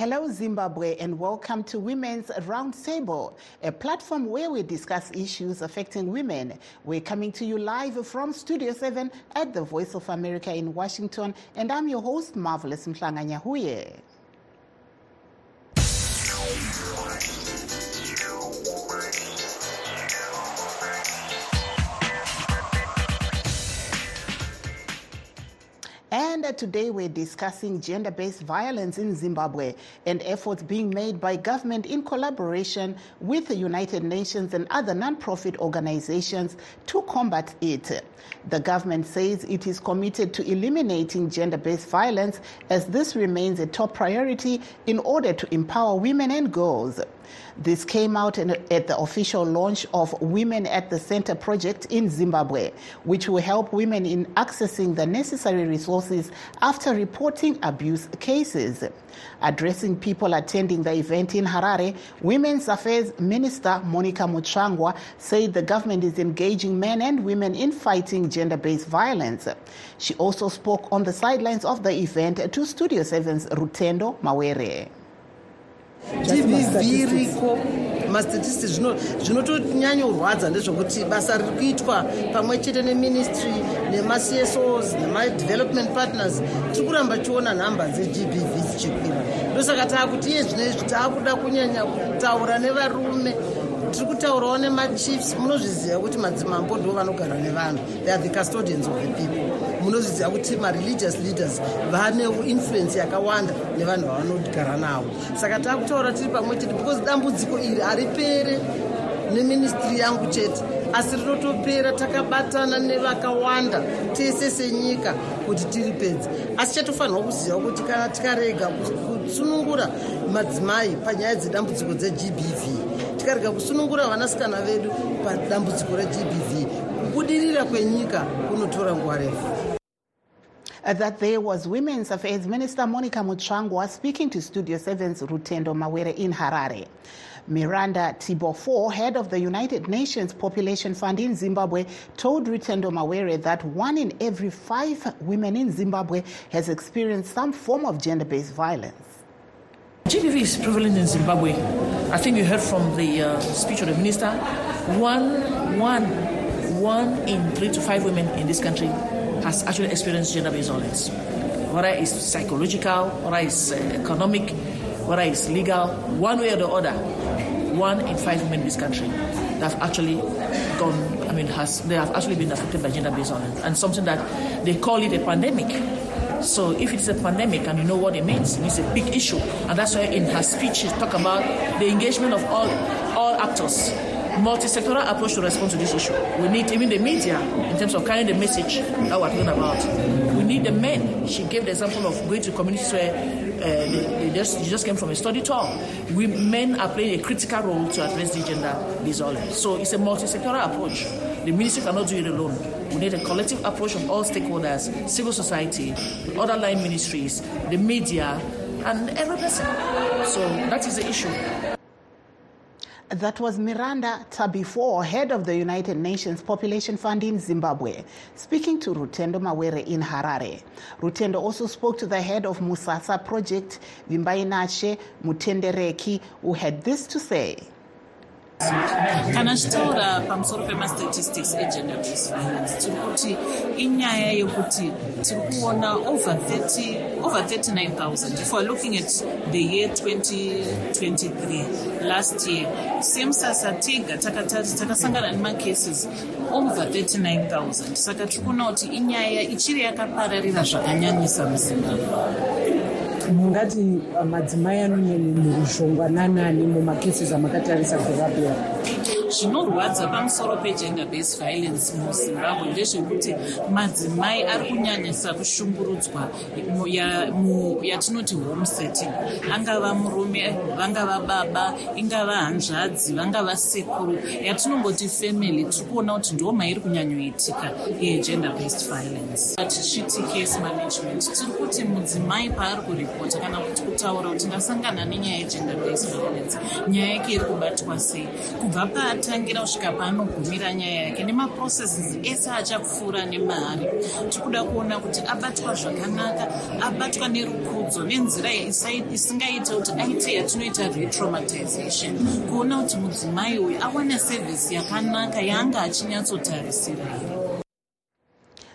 Hello, Zimbabwe, and welcome to Women's Roundtable, a platform where we discuss issues affecting women. We're coming to you live from Studio 7 at the Voice of America in Washington, and I'm your host, Marvelous Mhlanga And today we're discussing gender based violence in Zimbabwe and efforts being made by government in collaboration with the United Nations and other non-profit organizations to combat it. The government says it is committed to eliminating gender based violence as this remains a top priority in order to empower women and girls. This came out in, at the official launch of Women at the Center project in Zimbabwe, which will help women in accessing the necessary resources after reporting abuse cases. Addressing people attending the event in Harare, Women's Affairs Minister Monica Mutsvangwa said the government is engaging men and women in fighting gender based violence. She also spoke on the sidelines of the event to Studio 7's Rutendo Mawere. Gbv iriko mastatistics zvinotonyanya ndezvokuti basa riri kuitwa pamwe chete neministry nemacsos nemadevelopment partners tiri kuramba tichiona nhamba dzegbv dzichikwira. Ndosaka taakuti iye zvinoizvi taakuda kunyanya kutaura nevarume tiri kutaurawo nemachiefs munozviziva kuti madzimambo ndo vanogara nevanhu. They are the custodians of the people. Munozviziva kuti mareligious leaders vane influence yakawanda nevanhu vavanogara navo. Saka taakutaura tiri pamwe chete because dambudziko iri haripere neministry yangu chete. Asi rinotopera takabatana nevakawanda tese senyika kuti tiri pedzi. Asi chatofanirwa kuziva kuti kana tikarega kutsunungura madzimai panyaya dzedambudziko dzegbv tikarega kusunungura vanasikana vedu padambudziko regbv kubudirira kwenyika kunotora nguva refu Uh, that there was Women's Affairs Minister Monica Mutsvangwa speaking to Studio 7's Rutendo Mawere in Harare. Miranda Tabifor, head of the United Nations Population Fund in Zimbabwe, told Rutendo Mawere that one in every five women in Zimbabwe has experienced some form of gender based violence. GBV is prevalent in Zimbabwe. I think you heard from the uh, speech of the minister. One, one, one in three to five women in this country has actually experienced gender-based violence. Whether it's psychological, whether it's uh, economic, whether it's legal, one way or the other, one in five women in this country have actually gone, I mean, has they have actually been affected by gender-based violence, and something that they call it a pandemic. So if it's a pandemic and you know what it means, it's a big issue. And that's why in her speech she talked about the engagement of all, all actors, multi-sectoral approach to respond to this issue. We need even the media in terms of carrying the message that we're talking about. We need the men. She gave the example of going to communities where uh, they, they just, they just came from a study tour. We men are playing a critical role to address the gender disorder. So it's a multi-sectoral approach. The ministry cannot do it alone. We need a collective approach of all stakeholders, civil society, other line ministries, the media, and every person. So that is the issue. That was Miranda Tabifor, head of the United Nations Population Fund in Zimbabwe, speaking to Rutendo Mawere in Harare. Rutendo also spoke to the head of Musasa Project, Vimbainashe Mutendereki, who had this to say. Kana tichitaura pamusoro pemastatistics egender based violence tiri kuti inyaya yekuti tiri kuona over 30 over 39000 if weare looking at the year 2023 last year semusasa tega takasangana nemacases over 39000 saka tiri kuona kuti inyaya ichiri yakapararira zvakanyanyisa muzimbabwe mungati madzimai anonyanyoruzhongwa nanani mumakesisi amakatarisa kurapira zvinorwadza pamusoro pegender based violence muzimbabwe ndezvekuti madzimai ari kunyanyisa kushungurudzwa yatinoti home setting. Angava murume vangava baba ingava hanzvadzi vangava sekuru. Yatinongoti family tiri kuona kuti ndo mairi kunyanyoitika yegender based violence. Tichiti case management. Tiri kuti mudzimai paari kuripota kana kuti kutaura kuti ndasangana nenyaya yegender based violence nyaya yake iri kubatwa sei? Kubva paari paakatangira kusvika paanogumira nyaya yake nemaprocesses ese achapfuura nemari. Tiri kuda kuona kuti abatwa zvakanaka abatwa nerukudzo nenzira isingaite kuti aite yatinoita retraumatization. Kuona kuti mudzimai uyu awane sevhisi yakanaka yaanga achinyatsotarisira here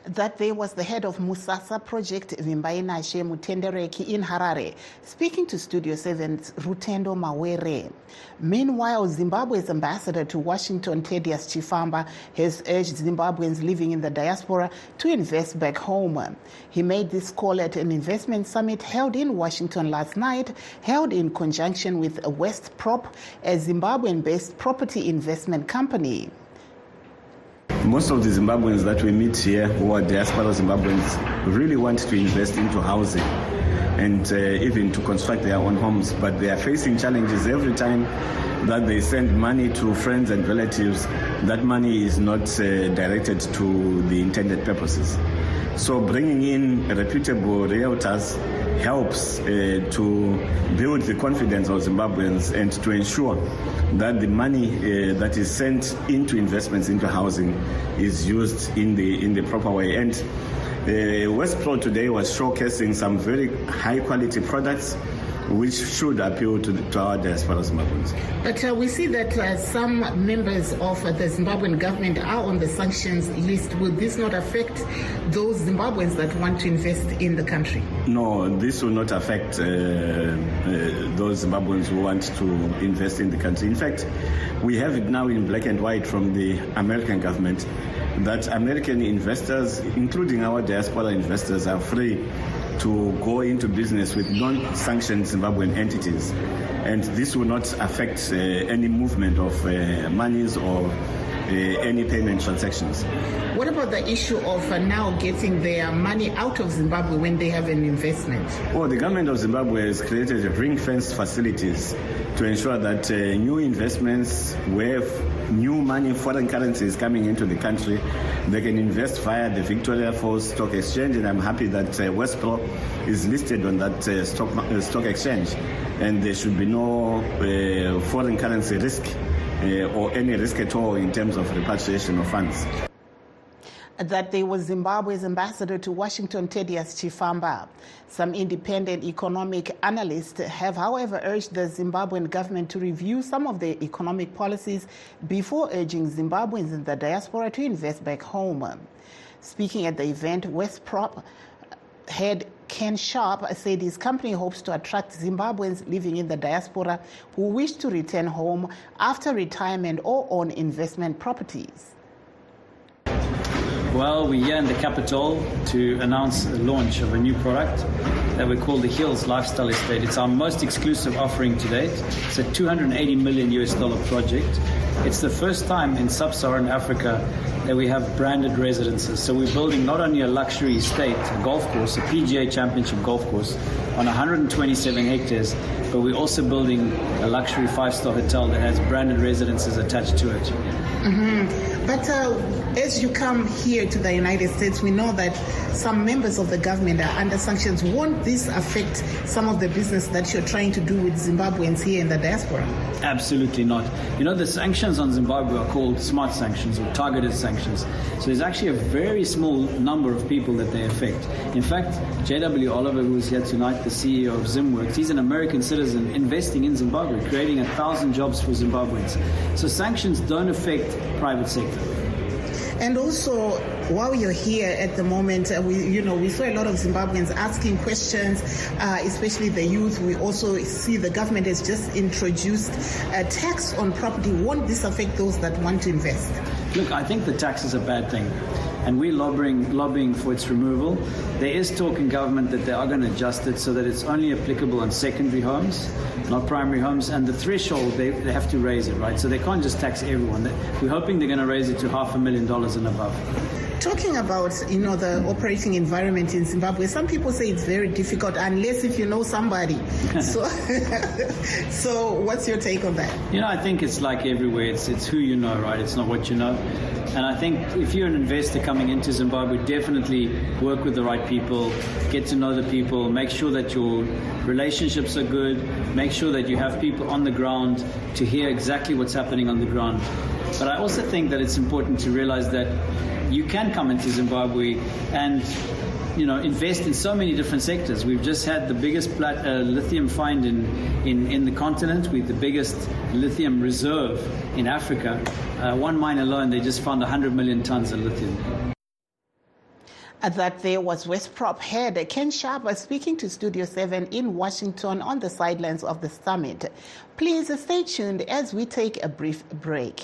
That day was the head of Musasa project, Vimbainashe Mutendereki in Harare, speaking to Studio 7's Rutendo Mawere. Meanwhile, Zimbabwe's ambassador to Washington, Thaddeus Chifamba, has urged Zimbabweans living in the diaspora to invest back home. He made this call at an investment summit held in Washington last night, held in conjunction with West Prop, a Zimbabwean-based property investment company. Most of the Zimbabweans that we meet here who are diaspora Zimbabweans really want to invest into housing and uh, even to construct their own homes, but they are facing challenges every time that they send money to friends and relatives. That money is not uh, directed to the intended purposes. So bringing in reputable realtors helps uh, to build the confidence of Zimbabweans and to ensure that the money uh, that is sent into investments into housing is used in the in the proper way. And uh, West Pro today was showcasing some very high quality products which should appeal to, the, to our diaspora Zimbabweans. But uh, we see that uh, some members of uh, the Zimbabwean government are on the sanctions list. Will this not affect those Zimbabweans that want to invest in the country? No, this will not affect uh, uh, those Zimbabweans who want to invest in the country. In fact, we have it now in black and white from the American government that American investors, including our diaspora investors, are free to go into business with non-sanctioned Zimbabwean entities. And this will not affect uh, any movement of uh, monies or uh, any payment transactions. What about the issue of uh, now getting their money out of Zimbabwe when they have an investment? Well, the government of Zimbabwe has created ring-fenced facilities to ensure that uh, new investments where new money, foreign currency is coming into the country, they can invest via the Victoria Falls Stock Exchange, and I'm happy that uh, Westpro is listed on that uh, stock, uh, stock exchange, and there should be no uh, foreign currency risk uh, or any risk at all in terms of repatriation of funds. That there was Zimbabwe's ambassador to Washington, Thaddeus Chifamba. Some independent economic analysts have, however, urged the Zimbabwean government to review some of their economic policies before urging Zimbabweans in the diaspora to invest back home. Speaking at the event, West Prop head Ken Sharp said his company hopes to attract Zimbabweans living in the diaspora who wish to return home after retirement or own investment properties. Well, we're here in the capital to announce the launch of a new product that we call the Hills Lifestyle Estate. It's our most exclusive offering to date. It's a 280 million US dollar project. It's the first time in sub-Saharan Africa that we have branded residences. So we're building not only a luxury estate, a golf course, a PGA Championship golf course on 127 hectares, but we're also building a luxury five-star hotel that has branded residences attached to it. Mm-hmm. But uh, as you come here to the United States, we know that some members of the government are under sanctions. Won't this affect some of the business that you're trying to do with Zimbabweans here in the diaspora? Absolutely not. You know, the sanctions on Zimbabwe are called smart sanctions or targeted sanctions. So there's actually a very small number of people that they affect. In fact, J.W. Oliver, who is here tonight, the CEO of ZimWorks, he's an American citizen investing in Zimbabwe, creating a thousand jobs for Zimbabweans. So sanctions don't affect private sector. And also, while you're here at the moment, uh, we, you know, we saw a lot of Zimbabweans asking questions, uh, especially the youth. We also see the government has just introduced a tax on property. Won't this affect those that want to invest? Look, I think the tax is a bad thing, and we're lobbying, lobbying for its removal. There is talk in government that they are going to adjust it so that it's only applicable on secondary homes, not primary homes, and the threshold they, they have to raise it, right? So they can't just tax everyone. We're hoping they're going to raise it to half a million dollars and above. Talking about you know the operating environment in Zimbabwe, some people say it's very difficult unless if you know somebody. so, so what's your take on that? You know, I think it's like everywhere. It's it's who you know, right? It's not what you know. And I think if you're an investor coming into Zimbabwe, definitely work with the right people, get to know the people, make sure that your relationships are good, make sure that you have people on the ground to hear exactly what's happening on the ground. But I also think that it's important to realize that you can come into Zimbabwe and you know, invest in so many different sectors. We've just had the biggest plat- uh, lithium find in, in, in the continent. We've the biggest lithium reserve in Africa. Uh, one mine alone, they just found 100 million tons of lithium. That there was Westprop head Ken Sharp speaking to Studio 7 in Washington on the sidelines of the summit. Please stay tuned as we take a brief break.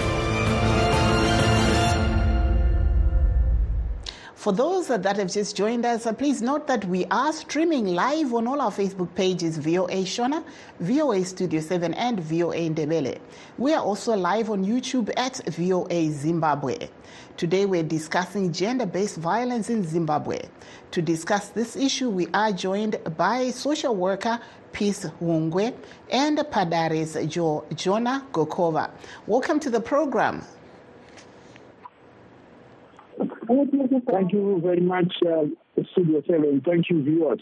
For those that have just joined us, uh, please note that we are streaming live on all our Facebook pages VOA Shona, VOA Studio 7, and VOA Ndebele. We are also live on YouTube at VOA Zimbabwe. Today we're discussing gender based violence in Zimbabwe. To discuss this issue, we are joined by social worker Peace Hungwe and Padares jo- Jonah Gokova. Welcome to the program. Thank you very much, uh, Studio 7. Thank you, viewers.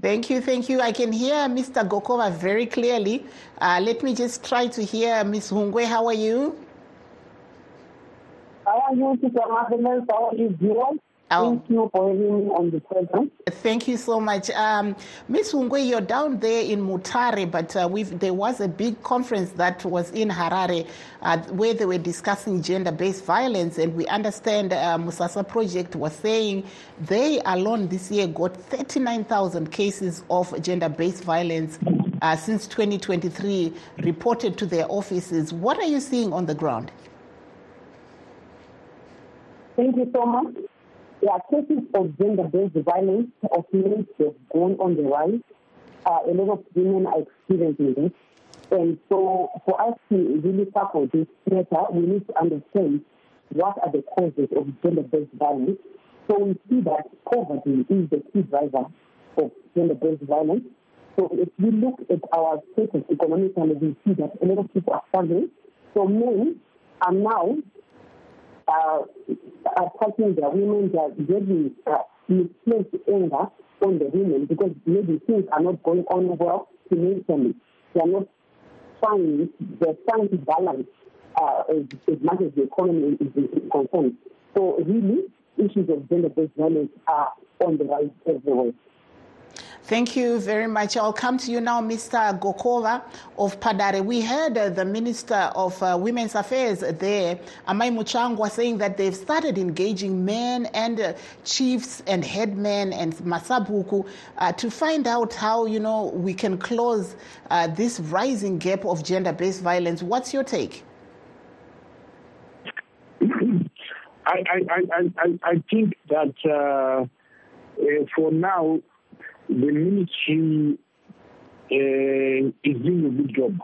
Thank you, thank you. I can hear Mr. Gokova very clearly. Uh, let me just try to hear Ms. Hungwe. How are you? How are you, Mr. Martinez? How are you, viewers? Oh. Thank you for having me on the program. Thank you so much. Um, Ms. Hungwe, you're down there in Mutare, but uh, we've, there was a big conference that was in Harare uh, where they were discussing gender based violence. And we understand uh, Musasa Project was saying they alone this year got 39,000 cases of gender based violence uh, since 2023 reported to their offices. What are you seeing on the ground? Thank you so much. Yeah, cases of gender-based violence of men have gone on the rise. Uh, a lot of women are experiencing this. And so for us to really tackle this matter, we need to understand what are the causes of gender-based violence. So we see that poverty is the key driver of gender-based violence. So if we look at our status economically, we see that a lot of people are struggling. So men are now uh, attacking the women, they are getting uh, misplaced anger on the women because maybe things are not going on well financially. They are not trying, they're trying to balance uh, as, as much as the economy is, is concerned. So really, issues of gender-based violence are on the rise everywhere. Thank you very much. I'll come to you now, Mr. Gokova of Padare. We heard uh, the Minister of uh, Women's Affairs there, Amai Mutsvangwa, saying that they've started engaging men and uh, chiefs and headmen and Masabuku uh, to find out how, you know, we can close uh, this rising gap of gender-based violence. What's your take? I, I, I, I, I think that uh, uh, for now, the ministry uh, is doing a good job.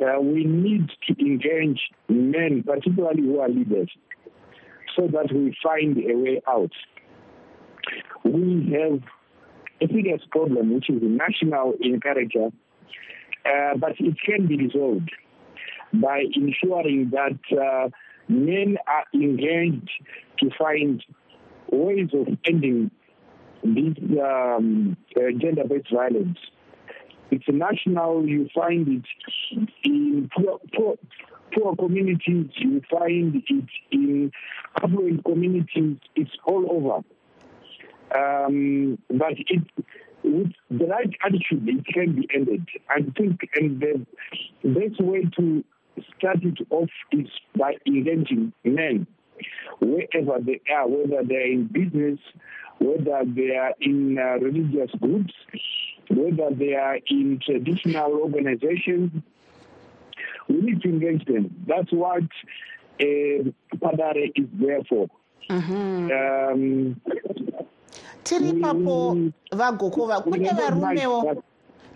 Uh, we need to engage men, particularly who are leaders, so that we find a way out. We have a serious problem, which is national in character, uh, but it can be resolved by ensuring that uh, men are engaged to find ways of ending this um, uh, gender-based violence. It's national. You find it in poor, poor, poor communities. You find it in affluent communities. It's all over. Um, but it, with the right attitude, it can be ended. I think, and the best way to start it off is by engaging men wherever they are, whether they are in business, whether they are in uh, religious groups, whether they are in traditional organizations. We need to engage them. That's what uh, Padare is there for. Mm-hmm. Um, tiri ipapo vagokova kune varumewo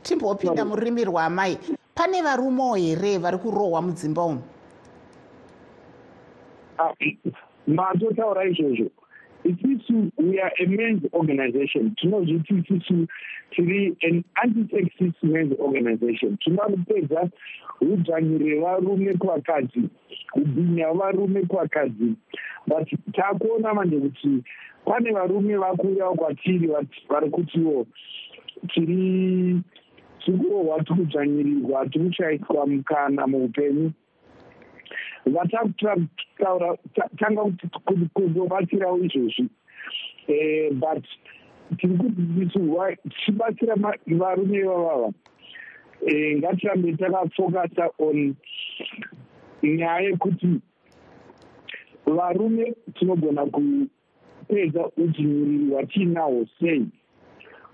timbopinda mururimi rwamai pane varumewo here vari kurohwa mudzimba umu ah, matotaura izvozvo isusu we are a mans organization. Tinozviti isusu tiri an antisexist mans organization. Tinoda kupedza udzvanyi revarume kuvakadzi kubhinya varume kuvakadzi. But takuona manje kuti pane varume vakuuyawo kwatiri vari kutiwo tiri tikurohwa tikudzvanyirirwa tikushayiswa mukana muupenyu vatakutaura tanga kuzobatsirawo izvozvi. Eh, but tiri kutiisurwa tichibatsira varume ivavava eh, ngatirambe takafokasa on nyaya yekuti varume tinogona kupedza udzinyuriri hwatiinahwo sei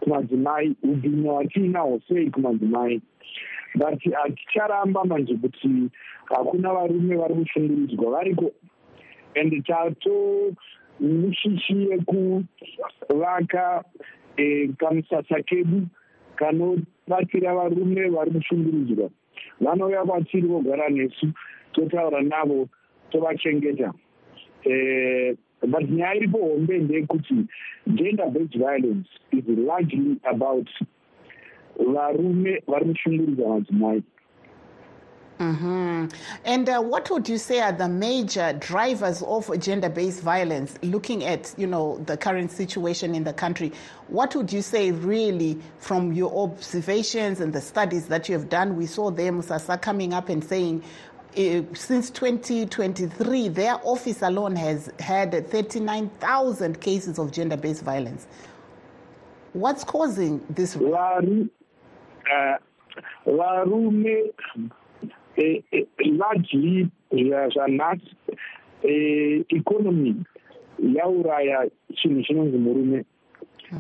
kumadzimai ubhinya hwatiinahwo sei kumadzimai but haticharamba manje kuti hakuna varume vari kushungurudzwa variko? And tato mishishi yekuvaka e, kamusasa kedu kanobatsira varume vari kushungurudzwa. Vanouya kwatiri vogara nesu totaura navo tovachengeta. E, but nyaya iripo hombe ndeyekuti gender based violence is largely about varume vari kushunguridza madzimai Mm-hmm. And uh, what would you say are the major drivers of gender-based violence? Looking at you know the current situation in the country, what would you say really from your observations and the studies that you have done? We saw Musasa coming up and saying. Uh, since 2023, their office alone has had 39,000 cases of gender-based violence. What's causing this? Varume largely zvanhasi economy yauraya chinhu chinonzi murume.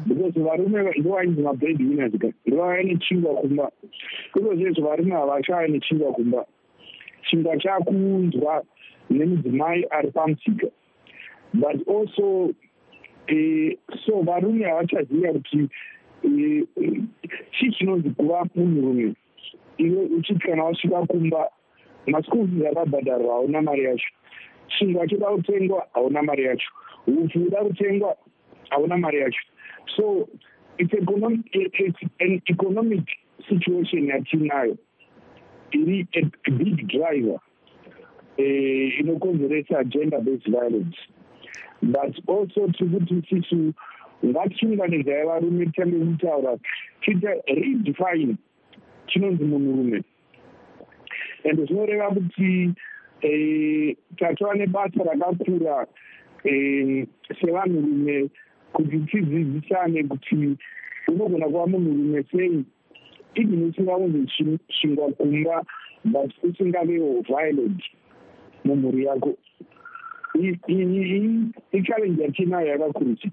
Because varume ndovainzi mabred winners ka ndovaya nechingwa kumba. Iko zvezvo varume havachaya nechingwa kumba. Chingwa chakunzwa nemudzimai ari pamusika but also so varume havachaziva kuti chii chinonzi kuva munhurume. Iwe uchiti kana wasvika kumba maschool fees akabhadharwa hauna mari yacho. Chingwa choda kutengwa hauna mari yacho. Upfu uda kutengwa hauna mari yacho. So its an economic situation yatiinayo iri a big driver eh, inokonzeresa gender based violence. But also tiri kuti sisu ngatichiunganidzai varume titange kutaura tiita redefine. Chinonzi munhurume. Ende zvinoreva kuti eh, tatova nebasa rakakura eh, sevanhurume kuti tidzidzisane kuti unogona kuva munhurume sei. Even usingaunzi chingwa kumba but usingavewo violent mumhuri yako. Ichallenji yatinayo yakakuruti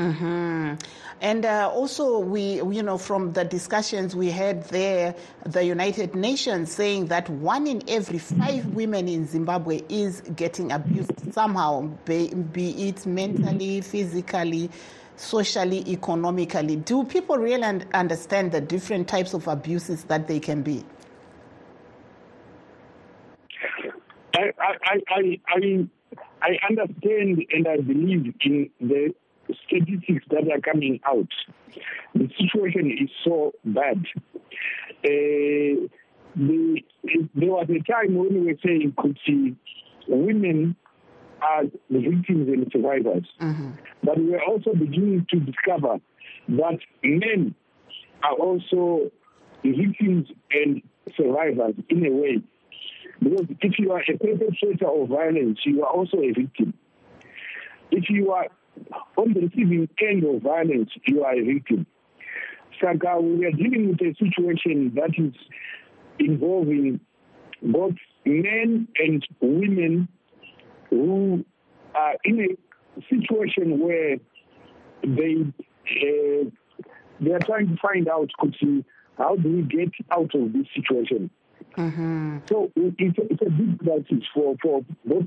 Mm-hmm. And uh, also, we, you know, from the discussions we had there, the United Nations saying that one in every five women in Zimbabwe is getting abused somehow, be, be it mentally, physically, socially, economically. Do people really understand the different types of abuses that they can be? I, I, I, I, I understand and I believe in the statistics that are coming out, the situation is so bad. Uh, the, there was a time when we were saying could see women as the victims and survivors. Mm-hmm. But we are also beginning to discover that men are also victims and survivors in a way. Because if you are a perpetrator of violence, you are also a victim. If you are on the receiving end of violence, you are a victim. Saka, we are dealing with a situation that is involving both men and women who are in a situation where they uh, they are trying to find out kuti how do we get out of this situation Mm-hmm. so it's a, it's a big crisis for, for both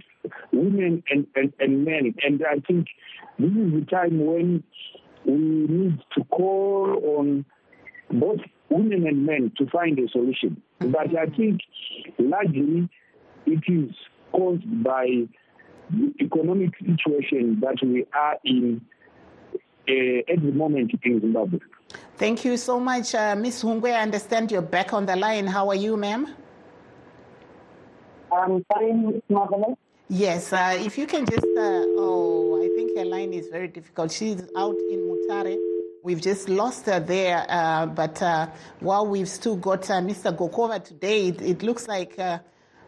women and, and, and men. And I think this is the time when we need to call on both women and men to find a solution. But I think largely it is caused by the economic situation that we are in uh, at the moment in Zimbabwe. Thank you so much, uh, Miss Hungwe. I understand you're back on the line. How are you, ma'am? I'm fine, marvelous. Yes, uh, if you can just, uh, oh, I think her line is very difficult. She's out in Mutare. We've just lost her there, uh, but uh, while we've still got uh, Mr. Gokova today, it, it looks like uh,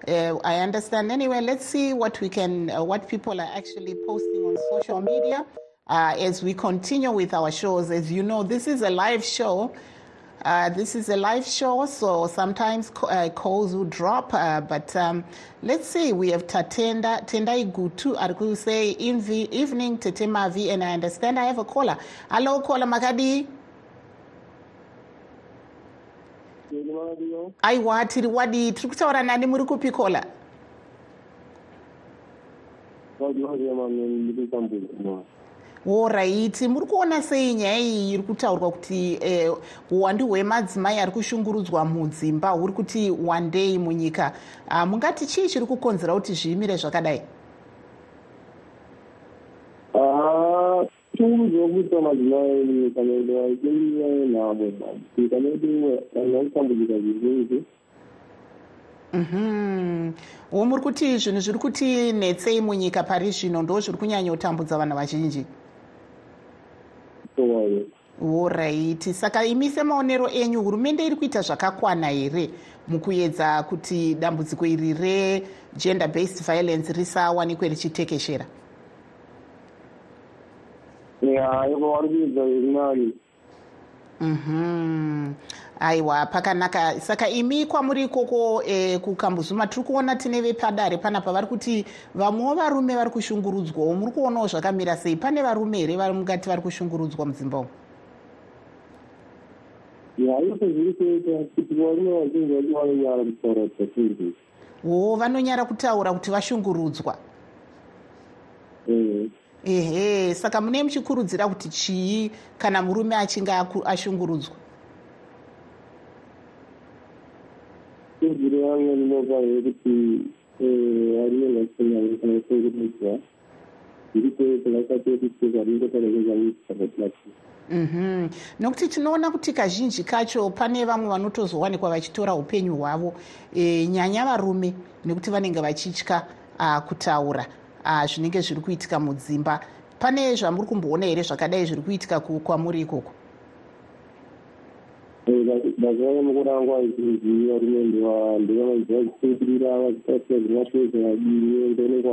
uh, I understand. Anyway, let's see what we can, uh, what people are actually posting on social media uh, as we continue with our shows. As you know, this is a live show. Uh, this is a live show, so sometimes uh, calls will drop. Uh, but um, let's see, we have Tatenda Tendai Gutu Arku say in the evening Tetemavi, and I understand I have a caller. Hello, caller Makadi. aiwa tiri wadi tiri kutaura nani muri kupi kola oraiti muri kuona sei nyaya iyi iri kutaurwa kuti eh, uwandu hwemadzimai ari kushungurudzwa mudzimba huri kuti wandei munyika. Ah, mungati chii chiri kukonzera kuti zviimire zvakadai? Chikurudzwa kuita madzimai kana vachimira nhamo kana kuti vanhu vakutambudzika zvizhinji. Wo muri kuti zvinhu zviri kuti netsei munyika pari zvino? Ndo zviri kunyanyotambudza vanhu vazhinji oraiti saka imi semaonero enyu. Hurumende iri kuita zvakakwana here mukuedza kuti dambudziko iri regender based violence risawanikwe richitekeshera? Ya iko vari kuedza iri nani Mhm. Aiwa pakanaka. Saka imi kwamuri ikoko eh, kukambuzuma tiri kuona tine vepadare panapa vari kuti vamwewo varume vari kushungurudzwawo muri kuonawo zvakamira sei? Pane varume here vari mungati vari kushungurudzwa mudzimba umu? Ya iko zviri kuita kuti varume vazhinji vacho vanonyara kutaura zvachinzi wo vanonyara kutaura kuti vashungurudzwa. Ehe saka mune muchikurudzira kuti chii kana murume achinge ashungurudzwa kudziri vamwe rinopa kuti varume vachonyanya kana kushungurudzwa zviri kuita vakati kuti varingotarekezvamuisakati Mhm. nokuti tinoona kuti kazhinji kacho pane vamwe vanotozowanikwa vachitora upenyu hwavo. E, nyanya varume nekuti vanenge vachitya ah, kutaura ah, zvinenge zviri kuitika mudzimba. Pane zvamuri kumboona here zvakadai zviri kuitika ku- kwamuri ikoko mazuva emukurangwa izhinji varume ndovanoziva vachitsungirira vachitaura zvinatweza vadini ndonenge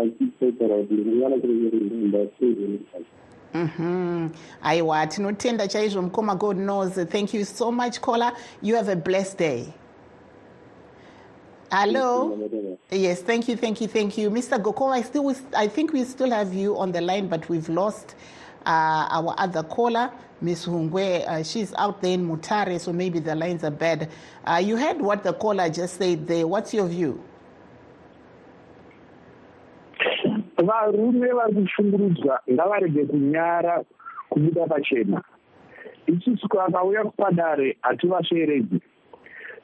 kuti Mhm. aiwa tinotenda chaizvo mukoma god knows thank you so much caller you have a blessed day hello Yes, thank you, thank you, thank you. Mr. Gokova, I, still, I think we still have you on the line, but we've lost uh, our other caller, Miss Hungwe. Uh, she's out there in Mutare, so maybe the lines are bad. Uh, you heard what the caller just said there. What's your view? varume vari kushungurudzwa ngavarege kunyara kubuda pachena isusu kupadare hativasveredzi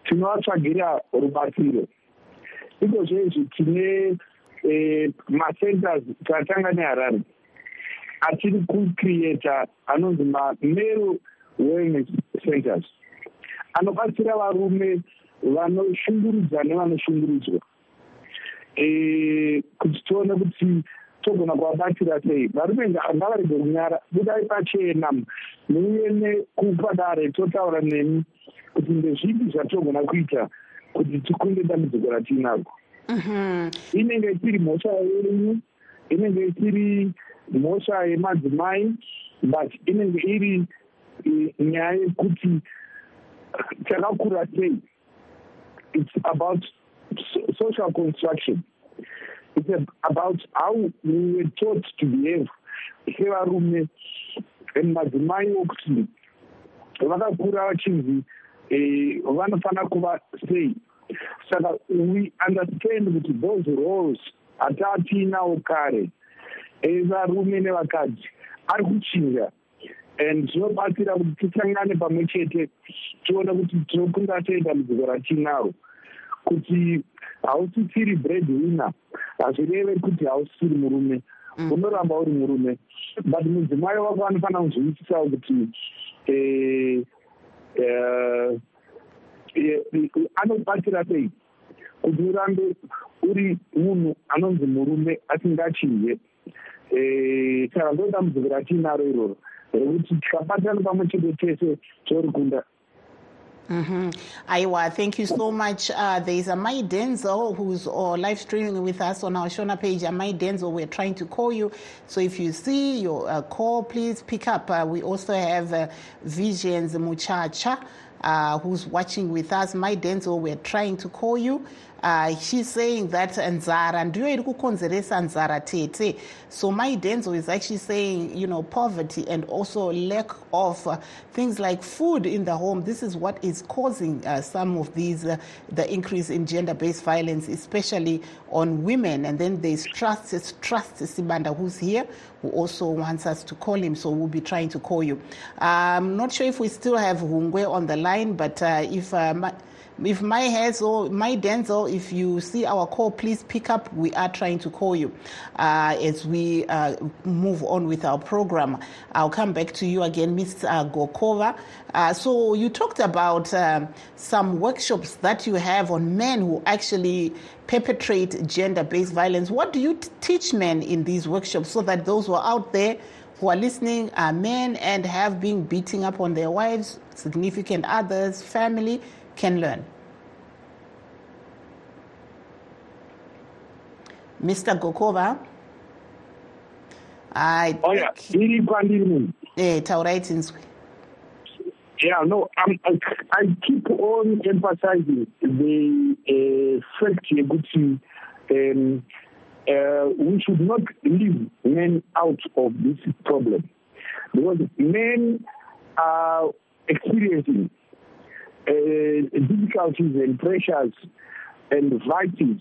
tinovatsvagira rubatsiro tine eh, macenters tatanga neharare atiri kucreata anonzi mamero wellness centers. Anobatsira varume vanoshungurudza nevanoshungurudzwa eh, kuti tione kuti togona kuvabatsira sei. Varume nga- ngavarege kunyara. Budai pachena. Muuye nekupadare totaura nemi kuti ndezvipi zvatogona kuita kuti tikunde dambudziko ratiinarwo inenge isiri mhosva yenyu inenge isiri mhosva yemadzimai but inenge iri eh, nyaya yekuti takakura sei? It's about so- social construction. It's about how we were taught to behave. Sevarume madzimai okuti vakakura vachinzi vanofanira kuva sei? Saka we understand kuti those roles hataatiinawo kare varume nevakadzi ari kuchinja. And zvinobatsira kuti tisangane pamwe chete tione kuti tinokunda sei dambudziko ratinaro kuti hausisiri bread winner hazvireve kuti hausisiri murume. Mm. unoramba uri murume but mudzimai wako anofanira kuzvivisisawo kuti eh, eh, eh, anobatsira sei? Kuti urambe uri munhu anonzi murume asingachinje saka ndo dambudziko ratiinaro iroro rekuti tikabatana pamwe chete tese tori kunda Mm-hmm. Aiwa, thank you so much. Uh, there is a Mai Denzel who's uh, live streaming with us on our Shona page. A Mai Denzel, we're trying to call you. So if you see your uh, call, please pick up. Uh, we also have uh, Visions Muchacha. Uh, who's watching with us Mai Denzel we're trying to call you. Uh, she's saying that nzara ndiyo iri kukonzeresa nzara tete. So Mai Denzel is actually saying you know poverty and also lack of uh, things like food in the home. This is what is causing uh, some of these uh, the increase in gender-based violence especially on women. And then there's trust trust sibanda who's here who also wants us to call him. So we'll be trying to call you. I'm not sure if we still have hungwe on the line but uh, if my, if my Mai Denzel, if you see our call, please pick up. We are trying to call you uh, as we uh, move on with our program. I'll come back to you again, Ms. Uh, Gokova. Uh, so you talked about some workshops that you have on men who actually perpetrate gender-based violence. What do you t- teach men in these workshops so that those who are out there who are listening are men and have been beating up on their wives, significant others, family, can learn. Mr. Gokova. I oh yeah, munhu. Eh, taurai tinzwi. Yeah, no, um, I, I keep on emphasizing the uh, fact yekuti um, uh, we should not leave men out of this problem because men are experiencing uh, difficulties and pressures and fighting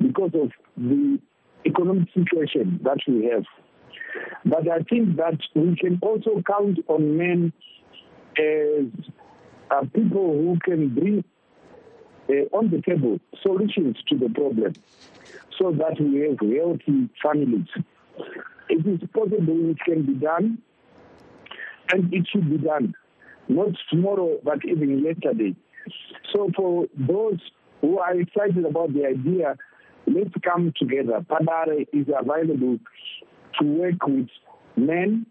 because of the economic situation that we have. But I think that we can also count on men as uh, people who can bring uh, on the table solutions to the problem so that we have healthy families. It is possible it can be done and it should be done, not tomorrow, but even yesterday. So for those who are excited about the idea, let's come together. Padare is available to work with men,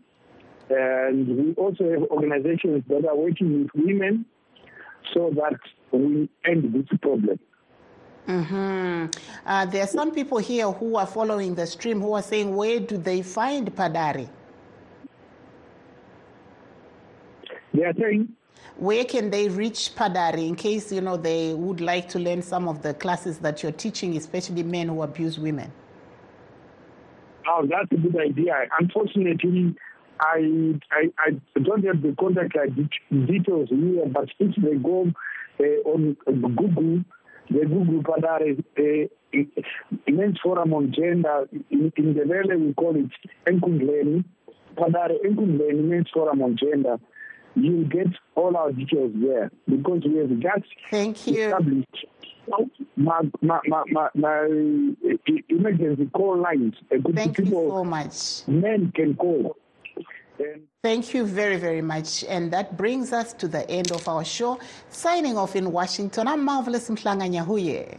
and we also have organizations that are working with women so that we end this problem. Mm-hmm. Uh, there are some people here who are following the stream who are saying, where do they find Padare? They are saying, where can they reach Padare in case you know they would like to learn some of the classes that you're teaching, especially men who abuse women? Oh, that's a good idea. Unfortunately, I I, I don't have the contact details here, but if they go uh, on Google, the Google Padare uh, eh, Men's eh, Forum on Gender, in, in the valley we call it Enkundleni, Padare Enkundleni Men's Forum on Gender you'll get all our details there because we have just Thank you. established my, my, my, my, my eh, emergency call lines. Thank people, you so much. Men can call. Thank you very, very much. And that brings us to the end of our show. Signing off in Washington, I'm Marvelous Mhlanga Nyahuye.